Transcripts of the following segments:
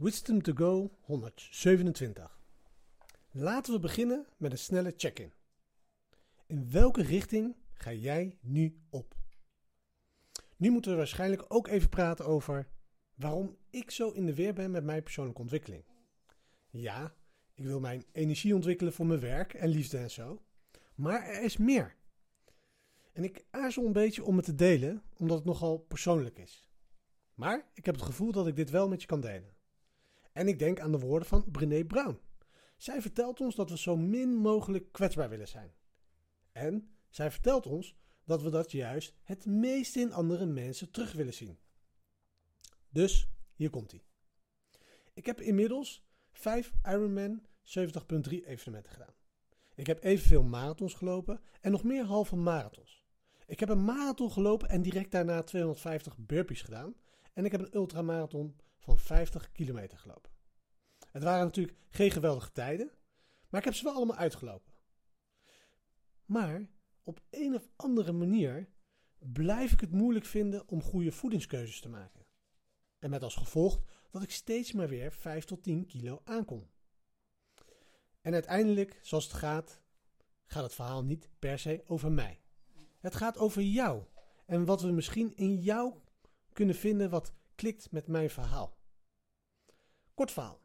Wisdom to Go 127. Laten we beginnen met een snelle check-in. In welke richting ga jij nu op? Nu moeten we waarschijnlijk ook even praten over waarom ik zo in de weer ben met mijn persoonlijke ontwikkeling. Ja, ik wil mijn energie ontwikkelen voor mijn werk en liefde en zo. Maar er is meer. En ik aarzel een beetje om het te delen, omdat het nogal persoonlijk is. Maar ik heb het gevoel dat ik dit wel met je kan delen. En ik denk aan de woorden van Brené Brown. Zij vertelt ons dat we zo min mogelijk kwetsbaar willen zijn. En zij vertelt ons dat we dat juist het meeste in andere mensen terug willen zien. Dus hier komt hij. Ik heb inmiddels 5 Ironman 70.3 evenementen gedaan. Ik heb evenveel marathons gelopen en nog meer halve marathons. Ik heb een marathon gelopen en direct daarna 250 burpees gedaan. En ik heb een ultramarathon van 50 kilometer gelopen. Het waren natuurlijk geen geweldige tijden, maar ik heb ze wel allemaal uitgelopen. Maar op een of andere manier blijf ik het moeilijk vinden om goede voedingskeuzes te maken. En met als gevolg dat ik steeds maar weer 5 tot 10 kilo aankom. En uiteindelijk, zoals het gaat, gaat het verhaal niet per se over mij. Het gaat over jou en wat we misschien in jou kunnen vinden wat klikt met mijn verhaal. Kort.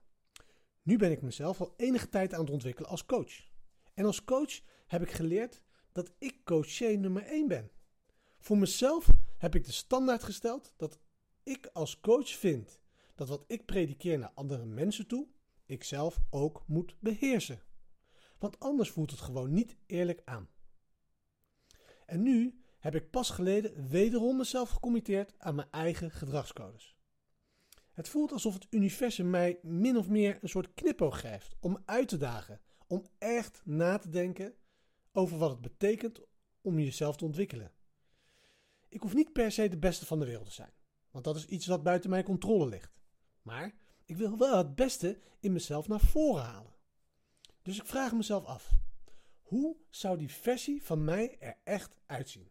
Nu ben ik mezelf al enige tijd aan het ontwikkelen als coach. En als coach heb ik geleerd dat ik coaché nummer 1 ben. Voor mezelf heb ik de standaard gesteld dat ik als coach vind dat wat ik predikeer naar andere mensen toe, ik zelf ook moet beheersen. Want anders voelt het gewoon niet eerlijk aan. En nu heb ik pas geleden wederom mezelf gecommitteerd aan mijn eigen gedragscodes. Het voelt alsof het universum mij min of meer een soort knipoog geeft om uit te dagen, om echt na te denken over wat het betekent om jezelf te ontwikkelen. Ik hoef niet per se de beste van de wereld te zijn, want dat is iets wat buiten mijn controle ligt. Maar ik wil wel het beste in mezelf naar voren halen. Dus ik vraag mezelf af: hoe zou die versie van mij er echt uitzien?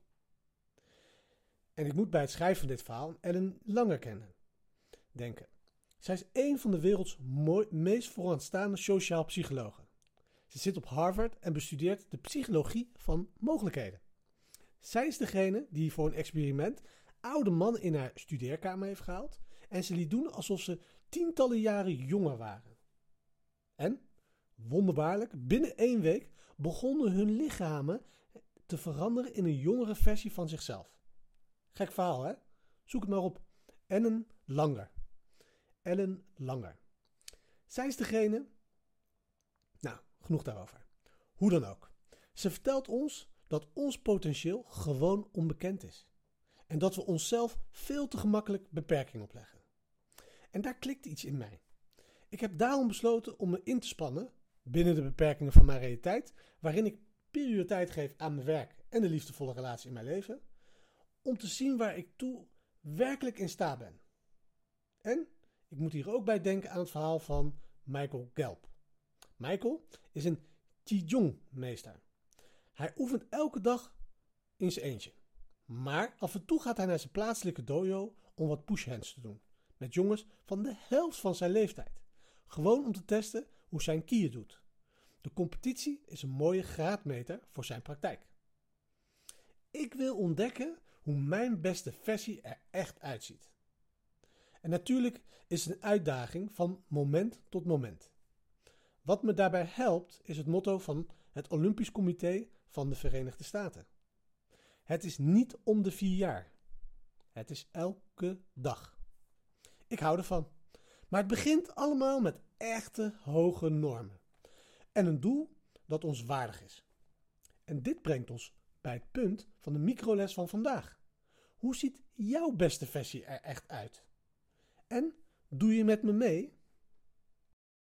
En ik moet bij het schrijven van dit verhaal Ellen Langer kennen. Denken. Zij is een van de werelds meest vooraanstaande sociaal psychologen. Ze zit op Harvard en bestudeert de psychologie van mogelijkheden. Zij is degene die voor een experiment oude mannen in haar studeerkamer heeft gehaald en ze liet doen alsof ze tientallen jaren jonger waren. En, wonderbaarlijk, binnen één week begonnen hun lichamen te veranderen in een jongere versie van zichzelf. Gek verhaal, hè? Zoek het maar op. Ellen Langer. Ellen Langer. Zij is degene. Nou, genoeg daarover. Hoe dan ook. Ze vertelt ons dat ons potentieel gewoon onbekend is. En dat we onszelf veel te gemakkelijk beperkingen opleggen. En daar klikt iets in mij. Ik heb daarom besloten om me in te spannen binnen de beperkingen van mijn realiteit, waarin ik prioriteit geef aan mijn werk en de liefdevolle relatie in mijn leven, om te zien waar ik toe werkelijk in staat ben. En ik moet hier ook bij denken aan het verhaal van Michael Gelb. Michael is een Qigong-meester. Hij oefent elke dag in zijn eentje. Maar af en toe gaat hij naar zijn plaatselijke dojo om wat push-hands te doen. Met jongens van de helft van zijn leeftijd. Gewoon om te testen hoe zijn kier doet. De competitie is een mooie graadmeter voor zijn praktijk. Ik wil ontdekken hoe mijn beste versie er echt uitziet. En natuurlijk is het een uitdaging van moment tot moment. Wat me daarbij helpt is het motto van het Olympisch Comité van de Verenigde Staten. Het is niet om de vier jaar. Het is elke dag. Ik hou ervan. Maar het begint allemaal met echte hoge normen. En een doel dat ons waardig is. En dit brengt ons bij het punt van de microles van vandaag. Hoe ziet jouw beste versie er echt uit? En doe je met me mee?